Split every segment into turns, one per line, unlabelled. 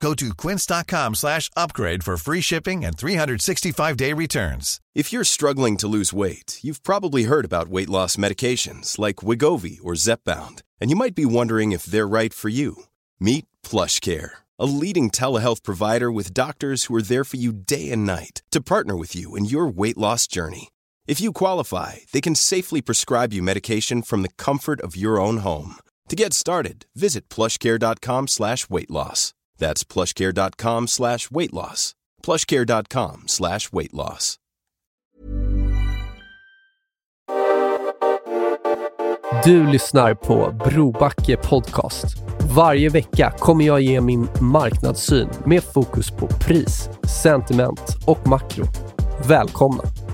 Go to quince.com slash upgrade for free shipping and 365-day returns.
If you're struggling to lose weight, you've probably heard about weight loss medications like Wigovi or Zepbound, and you might be wondering if they're right for you. Meet PlushCare, a leading telehealth provider with doctors who are there for you day and night to partner with you in your weight loss journey. If you qualify, they can safely prescribe you medication from the comfort of your own home. To get started, visit plushcare.com slash weight loss. That's plushcare.com slash weight loss. Plushcare.com slash weight loss.
Du lyssnar på Brobacke Podcast. Varje vecka kommer jag ge min marknadssyn med fokus på pris, sentiment och makro. Välkomna!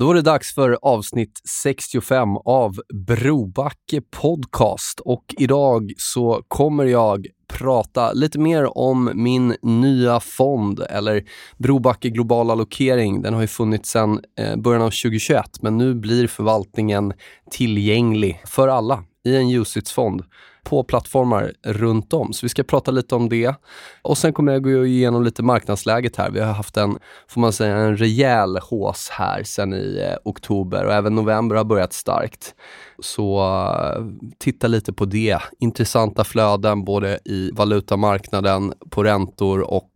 Då är det dags för avsnitt 65 av Brobacke Podcast och idag så kommer jag prata lite mer om min nya fond eller Brobacke Global Allokering. Den har ju funnits sedan eh, början av 2021 men nu blir förvaltningen tillgänglig för alla i en UCITS-fond på plattformar runt om. Så vi ska prata lite om det. Och sen kommer jag gå igenom lite marknadsläget här. Vi har haft en, får man säga, en rejäl hås här sen i eh, oktober och även november har börjat starkt. Så eh, titta lite på det. Intressanta flöden både i valutamarknaden, på räntor och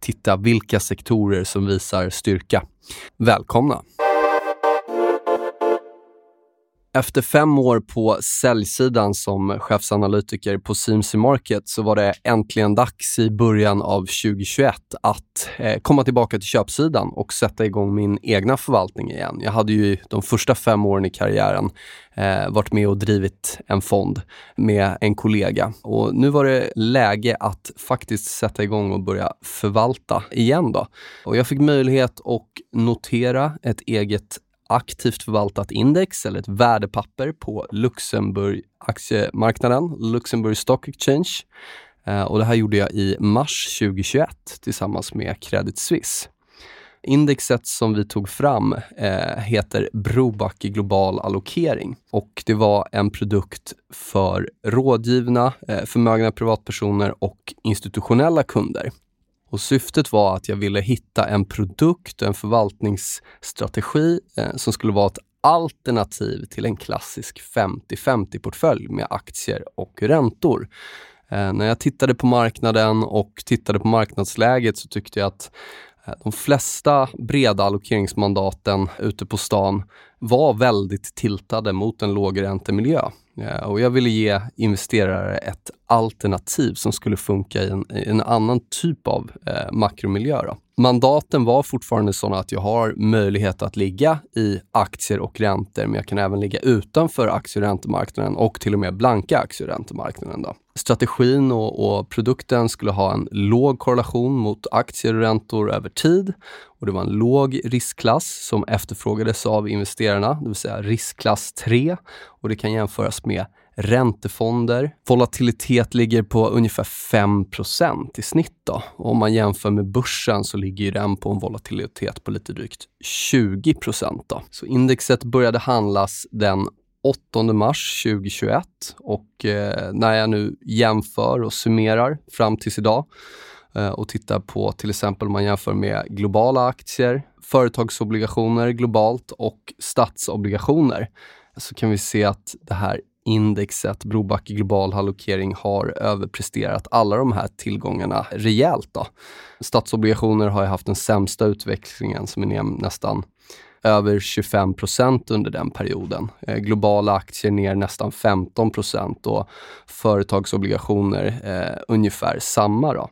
titta vilka sektorer som visar styrka. Välkomna! Efter fem år på säljsidan som chefsanalytiker på CMC Market så var det äntligen dags i början av 2021 att eh, komma tillbaka till köpsidan och sätta igång min egna förvaltning igen. Jag hade ju de första fem åren i karriären eh, varit med och drivit en fond med en kollega och nu var det läge att faktiskt sätta igång och börja förvalta igen. Då. Och jag fick möjlighet att notera ett eget aktivt förvaltat index eller ett värdepapper på Luxemburg aktiemarknaden, Luxemburg Stock Exchange. Eh, och det här gjorde jag i mars 2021 tillsammans med Credit Suisse. Indexet som vi tog fram eh, heter Brobacke Global Allokering och det var en produkt för rådgivna, eh, förmögna privatpersoner och institutionella kunder. Och Syftet var att jag ville hitta en produkt, en förvaltningsstrategi eh, som skulle vara ett alternativ till en klassisk 50-50-portfölj med aktier och räntor. Eh, när jag tittade på marknaden och tittade på marknadsläget så tyckte jag att eh, de flesta breda allokeringsmandaten ute på stan var väldigt tiltade mot en lågräntemiljö. Eh, och jag ville ge investerare ett alternativ som skulle funka i en, i en annan typ av eh, makromiljö. Då. Mandaten var fortfarande sådana att jag har möjlighet att ligga i aktier och räntor, men jag kan även ligga utanför aktie och räntemarknaden och till och med blanka aktie och räntemarknaden. Då. Strategin och, och produkten skulle ha en låg korrelation mot aktier och räntor över tid och det var en låg riskklass som efterfrågades av investerarna, det vill säga riskklass 3 och det kan jämföras med räntefonder. Volatilitet ligger på ungefär 5% i snitt. Då. Och om man jämför med börsen så ligger den på en volatilitet på lite drygt 20 då. Så indexet började handlas den 8 mars 2021 och eh, när jag nu jämför och summerar fram tills idag eh, och tittar på till exempel om man jämför med globala aktier, företagsobligationer globalt och statsobligationer så kan vi se att det här indexet Brobacke Global Allokering har överpresterat alla de här tillgångarna rejält. Då. Statsobligationer har haft den sämsta utvecklingen som är ner nästan över 25 procent under den perioden. Eh, globala aktier ner nästan 15 procent och företagsobligationer eh, ungefär samma. Då.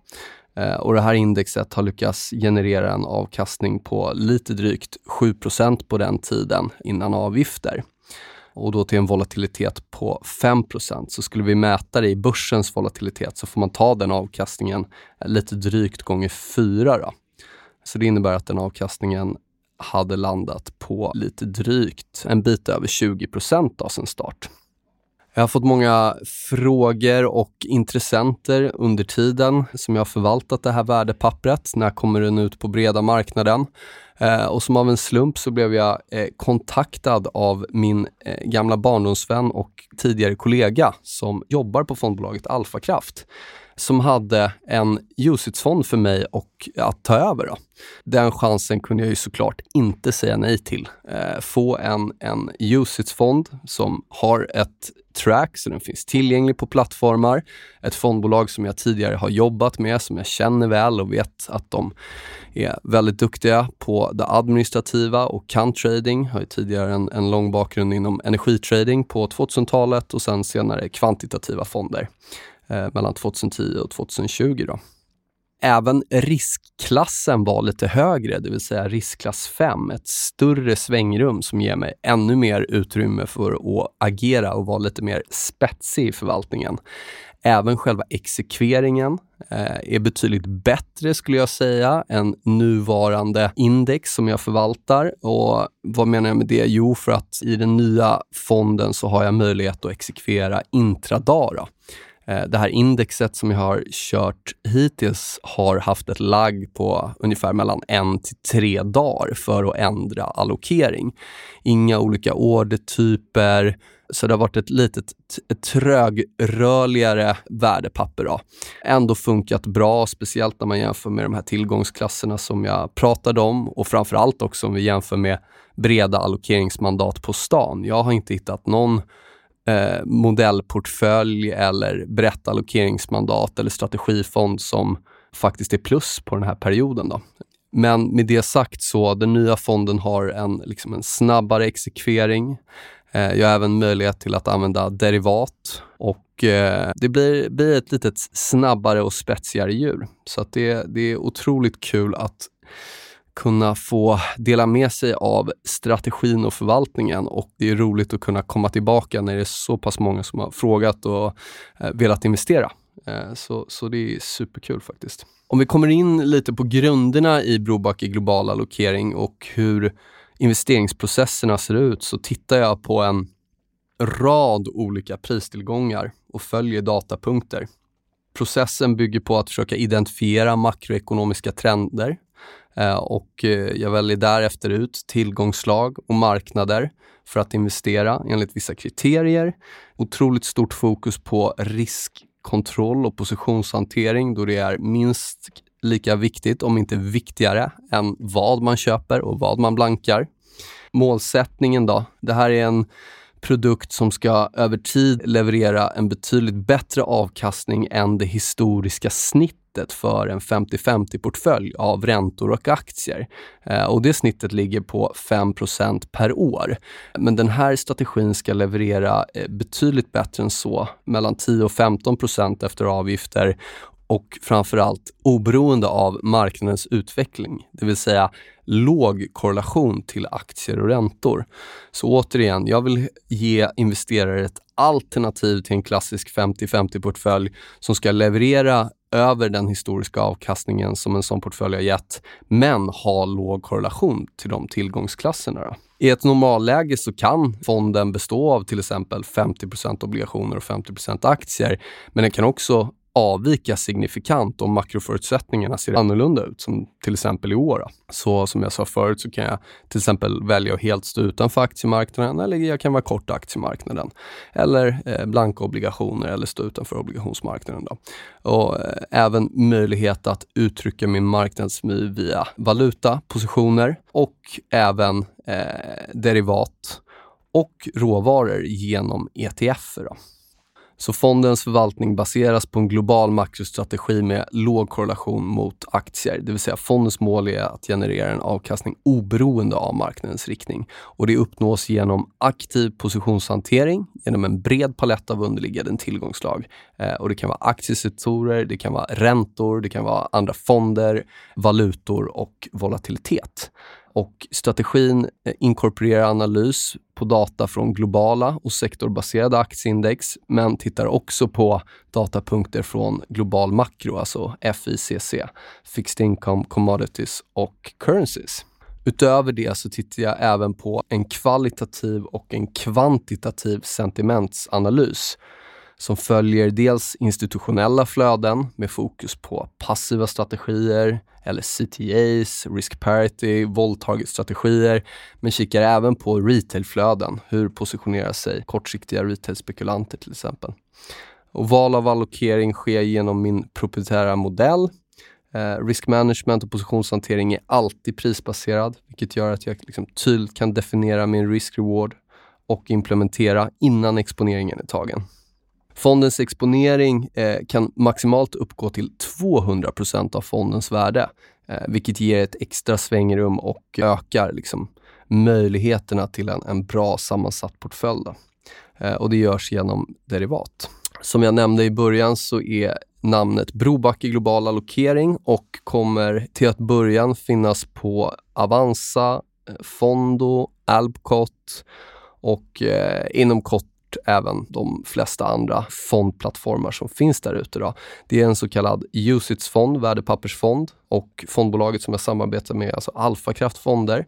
Eh, och det här indexet har lyckats generera en avkastning på lite drygt 7 procent på den tiden innan avgifter och då till en volatilitet på 5% Så skulle vi mäta det i börsens volatilitet så får man ta den avkastningen lite drygt gånger 4. Då. Så det innebär att den avkastningen hade landat på lite drygt en bit över 20 procent av sin start. Jag har fått många frågor och intressenter under tiden som jag har förvaltat det här värdepappret. När kommer den ut på breda marknaden? Eh, och som av en slump så blev jag eh, kontaktad av min eh, gamla barndomsvän och tidigare kollega som jobbar på fondbolaget Alfakraft som hade en UCITS-fond för mig och att ta över. Då. Den chansen kunde jag ju såklart inte säga nej till. Eh, få en, en UCITS-fond som har ett track, så den finns tillgänglig på plattformar. Ett fondbolag som jag tidigare har jobbat med, som jag känner väl och vet att de är väldigt duktiga på det administrativa och kan trading. Har ju tidigare en, en lång bakgrund inom energitrading på 2000-talet och sen senare kvantitativa fonder eh, mellan 2010 och 2020. Då. Även riskklassen var lite högre, det vill säga riskklass 5, ett större svängrum som ger mig ännu mer utrymme för att agera och vara lite mer spetsig i förvaltningen. Även själva exekveringen eh, är betydligt bättre skulle jag säga än nuvarande index som jag förvaltar. Och vad menar jag med det? Jo, för att i den nya fonden så har jag möjlighet att exekvera intradara. Eh, det här indexet som jag har kört hittills har haft ett lagg på ungefär mellan en till tre dagar för att ändra allokering. Inga olika ordertyper, så det har varit ett lite trögrörligare värdepapper. Då. Ändå funkat bra, speciellt när man jämför med de här tillgångsklasserna som jag pratade om och framförallt också om vi jämför med breda allokeringsmandat på stan. Jag har inte hittat någon eh, modellportfölj eller brett allokeringsmandat eller strategifond som faktiskt är plus på den här perioden. Då. Men med det sagt så, den nya fonden har en, liksom en snabbare exekvering. Eh, jag har även möjlighet till att använda derivat och eh, det blir, blir ett lite snabbare och spetsigare djur. Så att det, det är otroligt kul att kunna få dela med sig av strategin och förvaltningen och det är roligt att kunna komma tillbaka när det är så pass många som har frågat och eh, velat investera. Eh, så, så det är superkul faktiskt. Om vi kommer in lite på grunderna i Brobacke global allokering och hur investeringsprocesserna ser ut så tittar jag på en rad olika pristillgångar och följer datapunkter. Processen bygger på att försöka identifiera makroekonomiska trender Eh, och eh, jag väljer därefter ut tillgångslag och marknader för att investera enligt vissa kriterier. Otroligt stort fokus på riskkontroll och positionshantering då det är minst lika viktigt, om inte viktigare, än vad man köper och vad man blankar. Målsättningen då? Det här är en produkt som ska över tid leverera en betydligt bättre avkastning än det historiska snittet snittet för en 50-50-portfölj av räntor och aktier. Eh, och det snittet ligger på 5% per år. Men den här strategin ska leverera eh, betydligt bättre än så, mellan 10 och 15% efter avgifter och framförallt oberoende av marknadens utveckling, det vill säga låg korrelation till aktier och räntor. Så återigen, jag vill ge investerare ett alternativ till en klassisk 50-50-portfölj som ska leverera över den historiska avkastningen som en sån portfölj har gett, men ha låg korrelation till de tillgångsklasserna. I ett normalläge så kan fonden bestå av till exempel 50% obligationer och 50% aktier, men den kan också avvika signifikant om makroförutsättningarna ser annorlunda ut, som till exempel i år. Så som jag sa förut så kan jag till exempel välja att helt stå utanför aktiemarknaden eller jag kan vara kort aktiemarknaden. Eller eh, blanka obligationer eller stå utanför obligationsmarknaden. Då. Och eh, även möjlighet att uttrycka min marknadsmy via valutapositioner och även eh, derivat och råvaror genom ETF. Då. Så fondens förvaltning baseras på en global makrostrategi med låg korrelation mot aktier. Det vill säga fondens mål är att generera en avkastning oberoende av marknadens riktning. Och det uppnås genom aktiv positionshantering, genom en bred palett av underliggande tillgångslag. Eh, och det kan vara aktiesektorer, det kan vara räntor, det kan vara andra fonder, valutor och volatilitet. Och strategin eh, inkorporerar analys på data från globala och sektorbaserade aktieindex, men tittar också på datapunkter från global makro, alltså FICC, Fixed Income, Commodities och Currencies. Utöver det så tittar jag även på en kvalitativ och en kvantitativ sentimentsanalys som följer dels institutionella flöden med fokus på passiva strategier eller CTAs, risk parity, våldtaget-strategier, men kikar även på retailflöden. Hur positionerar sig kortsiktiga retailspekulanter till exempel? Och val av allokering sker genom min proprietära modell Eh, risk management och positionshantering är alltid prisbaserad, vilket gör att jag liksom tydligt kan definiera min risk-reward och implementera innan exponeringen är tagen. Fondens exponering eh, kan maximalt uppgå till 200% av fondens värde, eh, vilket ger ett extra svängrum och ökar liksom, möjligheterna till en, en bra sammansatt portfölj. Eh, och det görs genom derivat. Som jag nämnde i början så är namnet Brobacke Global Allokering och kommer till att början finnas på Avanza, eh, Fondo, Albcot och eh, inom kort även de flesta andra fondplattformar som finns där ute. Det är en så kallad Usits-fond, värdepappersfond och fondbolaget som jag samarbetar med, alltså Alfakraft Fonder.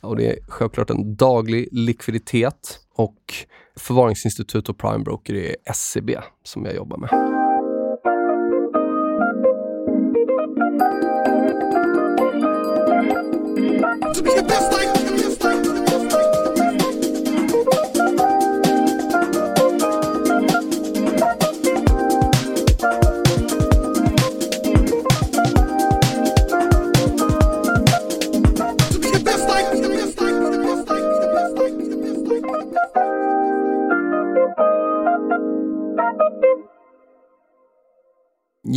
Och det är självklart en daglig likviditet och förvaringsinstitut och primebroker är SCB som jag jobbar med.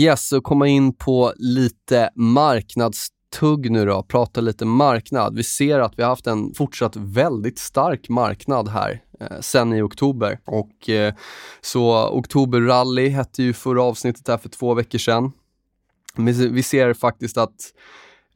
Yes, och komma in på lite marknadstugg nu då, prata lite marknad. Vi ser att vi har haft en fortsatt väldigt stark marknad här eh, sen i oktober. Och eh, så Oktoberrally hette ju förra avsnittet här för två veckor sedan. Men vi ser faktiskt att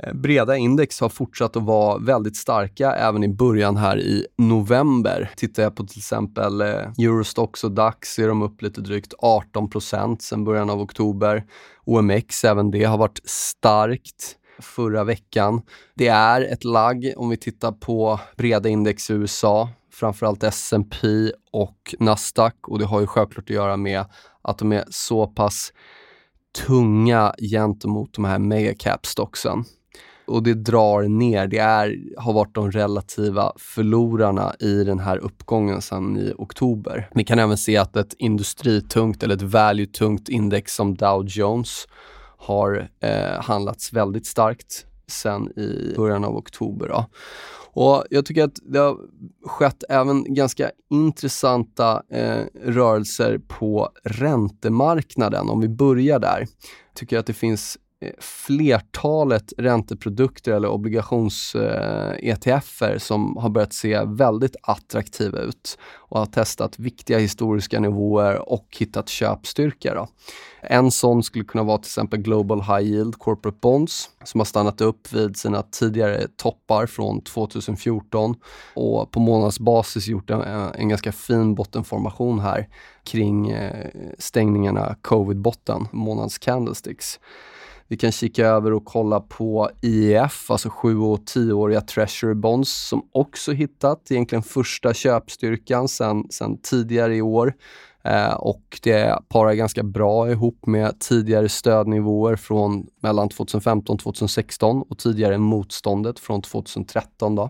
Eh, breda index har fortsatt att vara väldigt starka även i början här i november. Tittar jag på till exempel eh, Eurostox och DAX är de upp lite drygt 18% sen början av oktober. OMX, även det har varit starkt förra veckan. Det är ett lagg om vi tittar på breda index i USA, framförallt S&P och Nasdaq och det har ju självklart att göra med att de är så pass tunga gentemot de här megacap-stocksen. Och det drar ner, det är, har varit de relativa förlorarna i den här uppgången sedan i oktober. Vi kan även se att ett industritungt eller ett value-tungt index som Dow Jones har eh, handlats väldigt starkt sen i början av oktober. Då. Och Jag tycker att det har skett även ganska intressanta eh, rörelser på räntemarknaden. Om vi börjar där, tycker jag att det finns Eh, flertalet ränteprodukter eller obligations-ETFer eh, som har börjat se väldigt attraktiva ut och har testat viktiga historiska nivåer och hittat köpstyrka. Då. En sån skulle kunna vara till exempel Global High Yield Corporate Bonds som har stannat upp vid sina tidigare toppar från 2014 och på månadsbasis gjort en, eh, en ganska fin bottenformation här kring stängningarna covid-botten, månads candlesticks. Vi kan kika över och kolla på IEF, alltså 7 och 10-åriga Treasury Bonds som också hittat egentligen första köpstyrkan sen, sen tidigare i år. Eh, och det parar ganska bra ihop med tidigare stödnivåer från mellan 2015 2016 och tidigare motståndet från 2013. Då.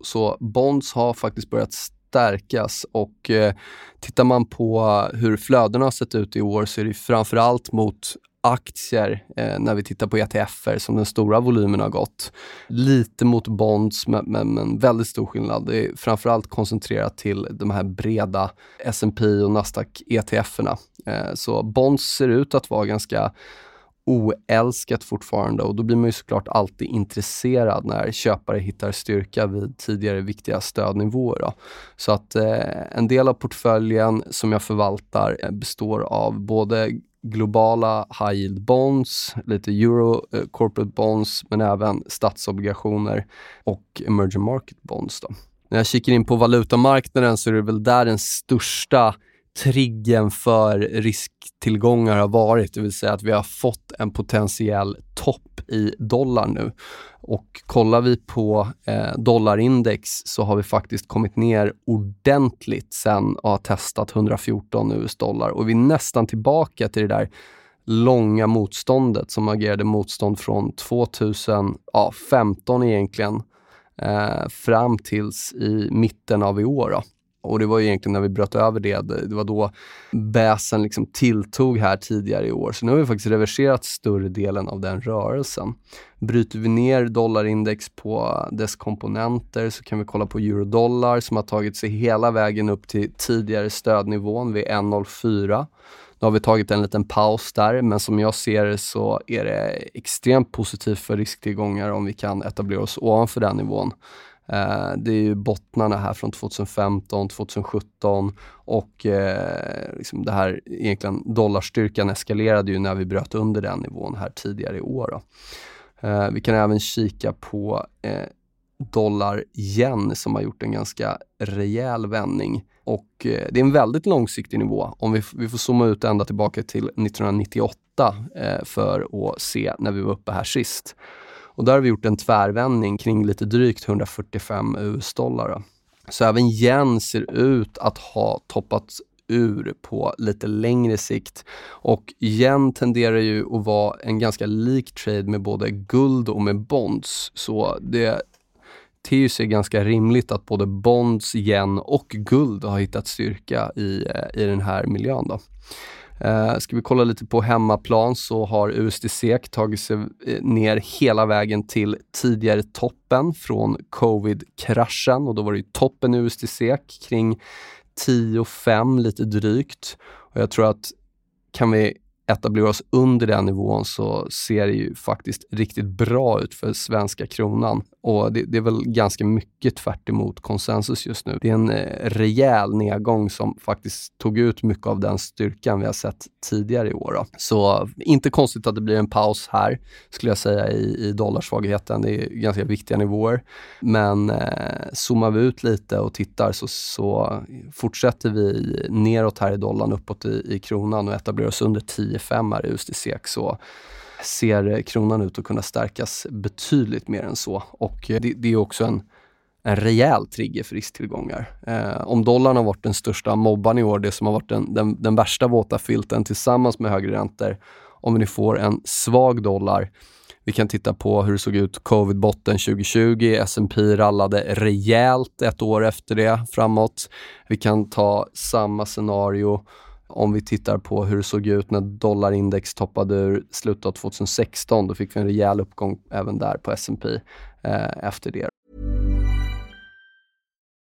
Så bonds har faktiskt börjat stärkas och eh, tittar man på hur flödena har sett ut i år så är det framförallt mot aktier eh, när vi tittar på ETFer som den stora volymen har gått. Lite mot bonds, men, men, men väldigt stor skillnad. Det är framförallt koncentrerat till de här breda S&P och Nasdaq ETFerna. Eh, så bonds ser ut att vara ganska oälskat fortfarande och då blir man ju såklart alltid intresserad när köpare hittar styrka vid tidigare viktiga stödnivåer. Då. Så att eh, en del av portföljen som jag förvaltar eh, består av både globala high yield bonds, lite euro eh, corporate bonds, men även statsobligationer och emerging market bonds. Då. När jag kikar in på valutamarknaden så är det väl där den största triggen för risktillgångar har varit, det vill säga att vi har fått en potentiell topp i dollar nu. Och kollar vi på eh, dollarindex så har vi faktiskt kommit ner ordentligt sen och har testat 114 US dollar och vi är nästan tillbaka till det där långa motståndet som agerade motstånd från 2015 egentligen eh, fram tills i mitten av i år. Då. Och det var egentligen när vi bröt över det, det var då bäsen liksom tilltog här tidigare i år. Så nu har vi faktiskt reverserat större delen av den rörelsen. Bryter vi ner dollarindex på dess komponenter så kan vi kolla på eurodollar som har tagit sig hela vägen upp till tidigare stödnivån vid 1,04. Nu har vi tagit en liten paus där, men som jag ser det så är det extremt positivt för risktillgångar om vi kan etablera oss ovanför den nivån. Eh, det är ju bottnarna här från 2015, 2017 och eh, liksom det här egentligen dollarstyrkan eskalerade ju när vi bröt under den nivån här tidigare i år. Eh, vi kan även kika på eh, dollar yen som har gjort en ganska rejäl vändning. Och eh, det är en väldigt långsiktig nivå. Om vi, vi får zooma ut ända tillbaka till 1998 eh, för att se när vi var uppe här sist. Och där har vi gjort en tvärvändning kring lite drygt 145 US-dollar. Så även yen ser ut att ha toppat ur på lite längre sikt. Och yen tenderar ju att vara en ganska lik trade med både guld och med bonds. Så det ter sig ganska rimligt att både bonds, yen och guld har hittat styrka i, eh, i den här miljön. Då. Eh, ska vi kolla lite på hemmaplan så har USD-SEK tagit sig eh, ner hela vägen till tidigare toppen från covid-kraschen och då var det ju toppen i USD-SEK kring 10,5 lite drygt. Och jag tror att kan vi etablera oss under den nivån så ser det ju faktiskt riktigt bra ut för svenska kronan. Och det, det är väl ganska mycket tvärt konsensus just nu. Det är en eh, rejäl nedgång som faktiskt tog ut mycket av den styrkan vi har sett tidigare i år. Då. Så inte konstigt att det blir en paus här, skulle jag säga, i, i dollarsvagheten. Det är ganska viktiga nivåer. Men eh, zoomar vi ut lite och tittar så, så fortsätter vi neråt här i dollarn, uppåt i, i kronan och etablerar oss under 10,5 här i USD-SEK. Så ser kronan ut att kunna stärkas betydligt mer än så. Och eh, det, det är också en, en rejäl trigger för risktillgångar. Eh, om dollarn har varit den största mobban i år, det som har varit den, den, den värsta våta filten tillsammans med högre räntor, om vi nu får en svag dollar, vi kan titta på hur det såg ut covid-botten 2020. S&P rallade rejält ett år efter det framåt. Vi kan ta samma scenario om vi tittar på hur det såg ut när dollarindex toppade ur slutet av 2016, då fick vi en rejäl uppgång även där på S&P eh, efter det.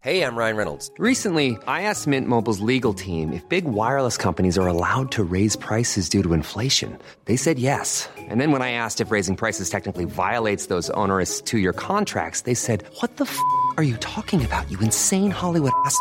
Hej, jag Ryan Reynolds. Recently, I asked Mint Mobiles legal team if big wireless companies are allowed to raise prices due to inflation. They said yes. And then when I asked if raising prices technically violates those onerous two-year contracts, they said, what the f*** are you talking about, you insane Hollywood ass?"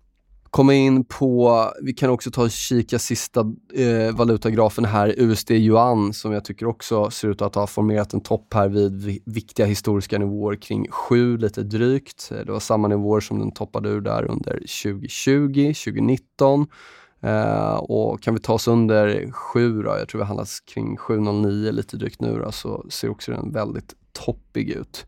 Komma in på, vi kan också ta och kika sista eh, valutagrafen här, USD-yuan, som jag tycker också ser ut att ha formerat en topp här vid viktiga historiska nivåer kring 7 lite drygt. Eh, det var samma nivåer som den toppade ur där under 2020, 2019. Eh, och kan vi ta oss under 7 då, jag tror vi handlas kring 7,09 lite drygt nu då, så ser också den väldigt toppig ut.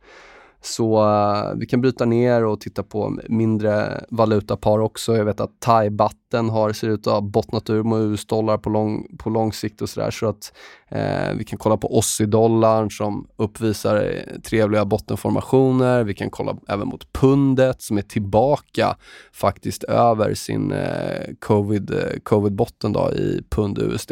Så uh, vi kan bryta ner och titta på mindre valutapar också. Jag vet att thai-batten har, ser ut att ha bottnat ur mot US-dollar på lång, på lång sikt och sådär. Så att uh, vi kan kolla på Aussie-dollarn som uppvisar eh, trevliga bottenformationer. Vi kan kolla även mot pundet som är tillbaka faktiskt över sin uh, covid, covid-botten då i pund-USD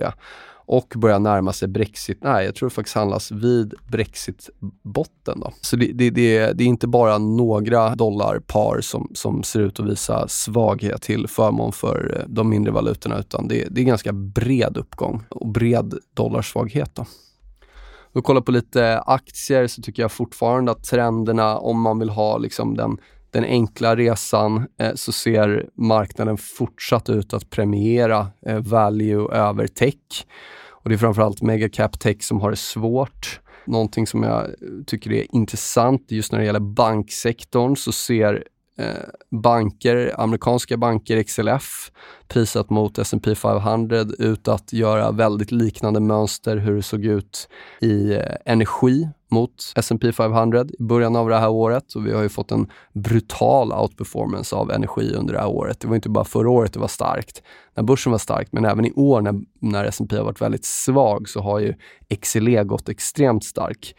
och börjar närma sig Brexit. Nej, jag tror det faktiskt handlas vid Brexit-botten. Då. Så det, det, det, det, är inte bara några dollarpar som, som ser ut att visa svaghet till förmån för eh, de mindre valutorna, utan det, det är ganska bred uppgång och bred dollarsvaghet. Då. Om vi kollar på lite aktier så tycker jag fortfarande att trenderna, om man vill ha liksom den den enkla resan eh, så ser marknaden fortsatt ut att premiera eh, value över tech. Och det är framförallt megacap tech som har det svårt. Någonting som jag tycker är intressant just när det gäller banksektorn så ser Eh, banker, amerikanska banker, XLF, prisat mot S&P 500 ut att göra väldigt liknande mönster hur det såg ut i eh, energi mot S&P 500 i början av det här året och vi har ju fått en brutal outperformance av energi under det här året. Det var inte bara förra året det var starkt, när börsen var stark, men även i år när, när S&P har varit väldigt svag så har ju XLE gått extremt stark.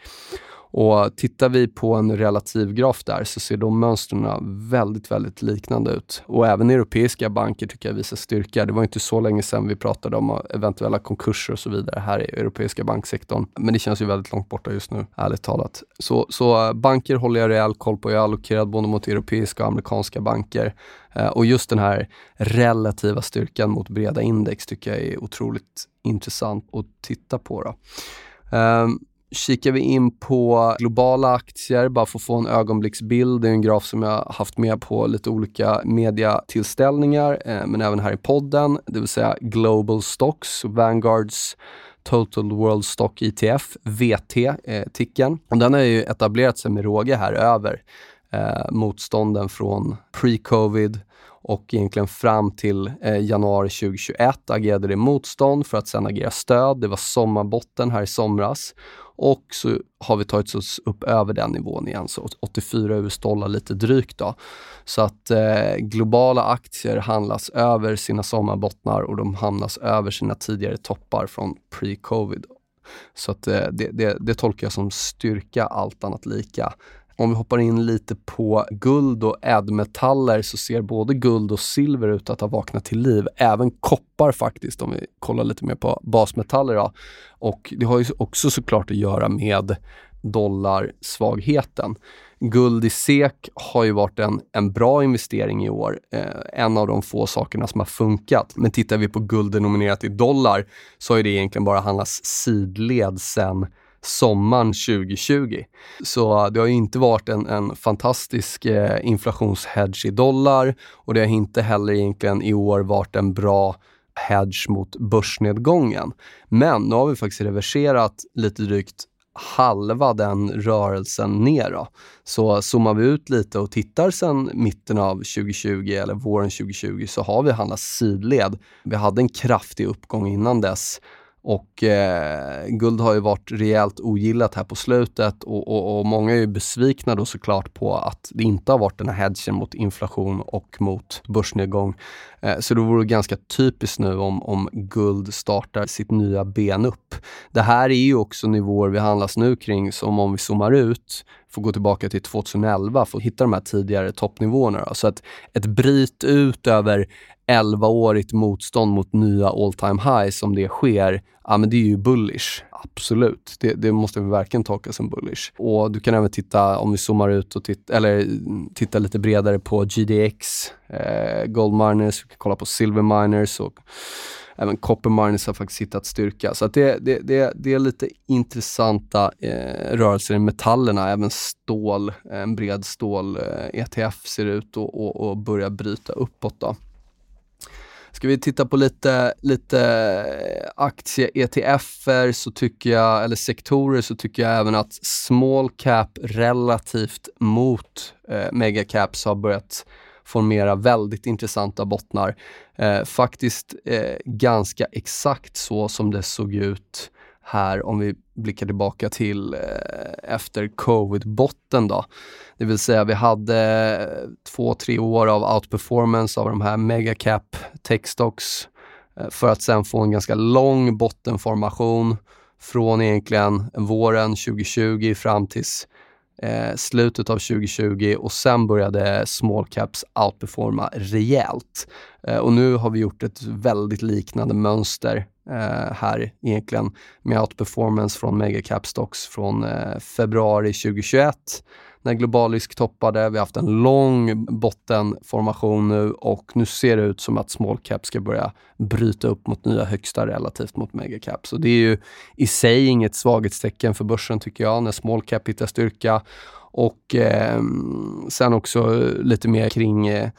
Och tittar vi på en relativ graf där så ser de mönstren väldigt, väldigt liknande ut. Och även europeiska banker tycker jag visar styrka. Det var inte så länge sedan vi pratade om eventuella konkurser och så vidare här i europeiska banksektorn. Men det känns ju väldigt långt borta just nu, ärligt talat. Så, så banker håller jag rejäl koll på. Jag är allokerad både mot europeiska och amerikanska banker. Eh, och just den här relativa styrkan mot breda index tycker jag är otroligt intressant att titta på. Då. Um, kikar vi in på globala aktier, bara för att få en ögonblicksbild. Det är en graf som jag haft med på lite olika mediatillställningar, eh, men även här i podden. Det vill säga Global Stocks, Vanguards Total World Stock ETF, VT-ticken. Eh, den har ju etablerat sig med råge här över eh, motstånden från pre-covid och egentligen fram till eh, januari 2021 agerade det motstånd för att sen agera stöd. Det var sommarbotten här i somras och så har vi tagit oss upp över den nivån igen, så 84 US-dollar lite drygt. Då. Så att eh, globala aktier handlas över sina sommarbottnar och de hamnas över sina tidigare toppar från pre-covid. Så att eh, det, det, det tolkar jag som styrka allt annat lika. Om vi hoppar in lite på guld och ädelmetaller så ser både guld och silver ut att ha vaknat till liv. Även koppar faktiskt, om vi kollar lite mer på basmetaller. Då. Och det har ju också såklart att göra med dollarsvagheten. Guld i SEK har ju varit en, en bra investering i år. Eh, en av de få sakerna som har funkat. Men tittar vi på guld denominerat i dollar så har det egentligen bara handlats sidled sen sommaren 2020. Så det har inte varit en, en fantastisk eh, inflationshedge i dollar och det har inte heller egentligen i år varit en bra hedge mot börsnedgången. Men nu har vi faktiskt reverserat lite drygt halva den rörelsen ner. Då. Så zoomar vi ut lite och tittar sen mitten av 2020 eller våren 2020 så har vi handlat sidled. Vi hade en kraftig uppgång innan dess och eh, guld har ju varit rejält ogillat här på slutet och, och, och, många är ju besvikna då såklart på att det inte har varit den här hedgen mot inflation och mot börsnedgång. Eh, så det vore ganska typiskt nu om, om guld startar sitt nya ben upp. Det här är ju också nivåer vi handlas nu kring som om vi zoomar ut får gå tillbaka till 2011 för att hitta de här tidigare toppnivåerna. Så att ett bryt ut över 11-årigt motstånd mot nya all time highs, om det sker, ja men det är ju bullish. Absolut, det, det måste vi verkligen tolka som bullish. Och du kan även titta, om vi zoomar ut och titta, eller mm, titta lite bredare på GDX, eh, Gold Miners, vi kan kolla på Silver Miners och även Copper Miners har faktiskt hittat styrka. Så att det, det, det, det är lite intressanta eh, rörelser i metallerna. Även stål, en bred stål-ETF eh, ser ut att börja bryta uppåt. Då. Ska vi titta på lite, lite eh, aktie-ETFer så tycker jag, eller sektorer, så tycker jag även att small cap relativt mot eh, megacaps har börjat formera väldigt intressanta bottnar. Eh, faktiskt eh, ganska exakt så som det såg ut här om vi blickar tillbaka till eh, efter covid-botten då. Det vill säga vi hade eh, två, tre år av outperformance av de här megacap techstocks eh, för att sen få en ganska lång bottenformation från egentligen våren 2020 fram tills eh, slutet av 2020 och sen började small caps outperforma rejält. Eh, och nu har vi gjort ett väldigt liknande mönster eh, här egentligen med outperformance från megacap stocks från eh, februari 2021 när global risk toppade. Vi har haft en lång bottenformation nu och nu ser det ut som att small cap ska börja bryta upp mot nya högsta relativt mot megacap. Så det är ju i sig inget svaghetstecken för börsen tycker jag, när small cap hittar styrka. Och eh, sen också lite mer kring eh,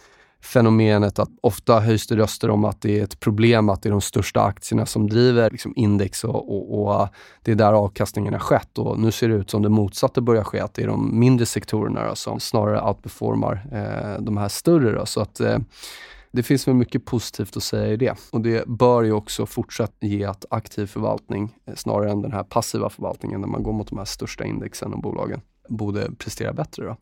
fenomenet att ofta höjs det röster om att det är ett problem att det är de största aktierna som driver liksom index och, och, och, äh, det är där avkastningen har skett. Och nu ser det ut som det motsatta börjar ske, att det är de mindre sektorerna då, som snarare outperformar eh, de här större. Då. Så att, eh, det finns väl mycket positivt att säga i det. Och det bör ju också fortsatt ge att aktiv förvaltning, eh, snarare än den här passiva förvaltningen där man går mot de här största indexen och bolagen, borde prestera bättre. Då.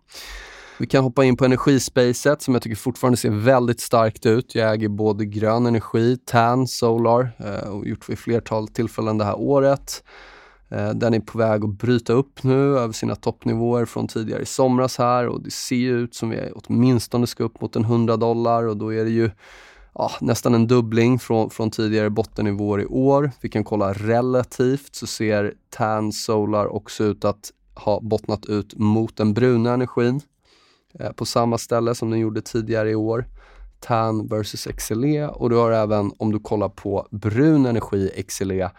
Vi kan hoppa in på energispacet som jag tycker fortfarande ser väldigt starkt ut. Jag äger både grön energi, TAN, Solar eh, och gjort vid flertal tillfällen det här året. Eh, den är på väg att bryta upp nu över sina toppnivåer från tidigare i somras här och det ser ut som vi åtminstone ska upp mot en 100 dollar och då är det ju ja, nästan en dubbling från, från tidigare bottennivåer i år. Vi kan kolla relativt så ser TAN Solar också ut att ha bottnat ut mot den bruna energin. Eh, på samma ställe som den gjorde tidigare i år. TAN versus XLE och du har även, om du kollar på brun energi XLE,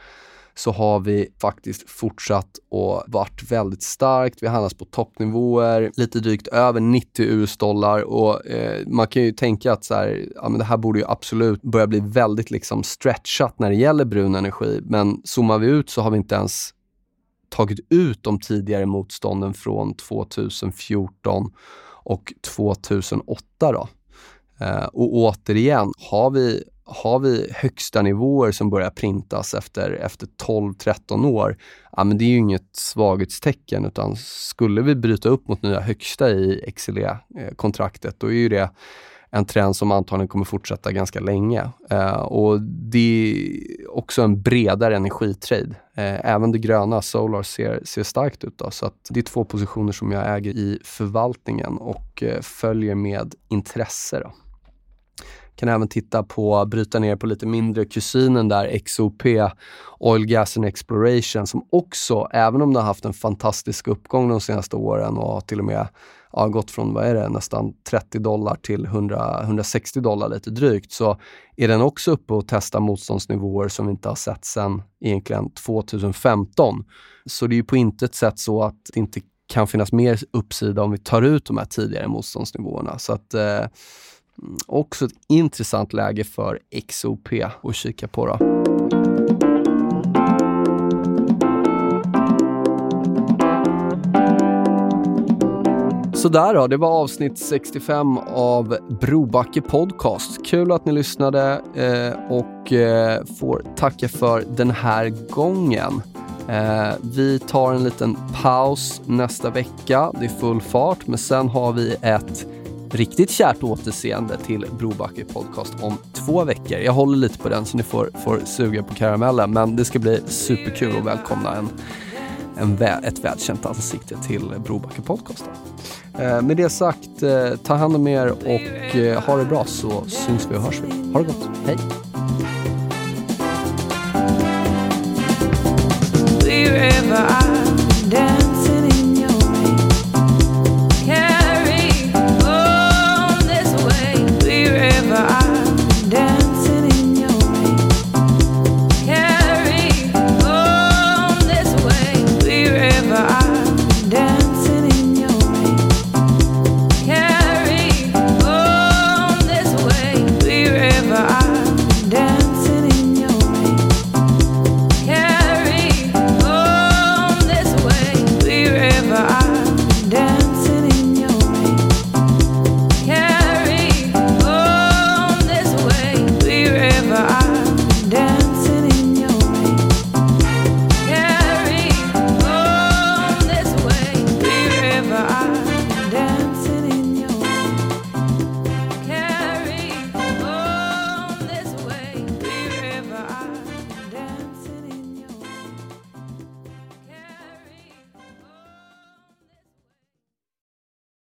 så har vi faktiskt fortsatt och varit väldigt starkt. Vi handlas på toppnivåer, lite drygt över 90 US-dollar och eh, man kan ju tänka att så här, ja, men det här borde ju absolut börja bli väldigt liksom stretchat när det gäller brun energi. Men zoomar vi ut så har vi inte ens tagit ut de tidigare motstånden från 2014 och 2008. Då. Eh, och återigen, har vi, har vi högsta nivåer som börjar printas efter, efter 12-13 år, ja, men det är ju inget svaghetstecken utan skulle vi bryta upp mot nya högsta i XLE-kontraktet, då är ju det en trend som antagligen kommer fortsätta ganska länge. Eh, och det är också en bredare energitrade. Eh, även det gröna, Solar, ser, ser starkt ut. Då, så att det är två positioner som jag äger i förvaltningen och eh, följer med intresse. Då. Kan även titta på, bryta ner på lite mindre kusinen där, XOP, Oil, Gas and Exploration, som också, även om det har haft en fantastisk uppgång de senaste åren och till och med ja, gått från vad är det, nästan 30 dollar till 100, 160 dollar lite drygt, så är den också uppe och testar motståndsnivåer som vi inte har sett sedan egentligen 2015. Så det är ju på intet sätt så att det inte kan finnas mer uppsida om vi tar ut de här tidigare motståndsnivåerna. Så att eh, mm, också ett intressant läge för XOP att kika på. Då. Sådär då, det var avsnitt 65 av Brobacke Podcast. Kul att ni lyssnade eh, och eh, får tacka för den här gången. Eh, vi tar en liten paus nästa vecka. Det är full fart, men sen har vi ett riktigt kärt återseende till Brobacke Podcast om två veckor. Jag håller lite på den så ni får, får suga på karamellen, men det ska bli superkul att välkomna en, en, ett välkänt ansikte till Brobacke Podcast. Eh, med det sagt, eh, ta hand om er och eh, ha det bra så syns vi och hörs vi. Ha det gott. Hej. Wherever I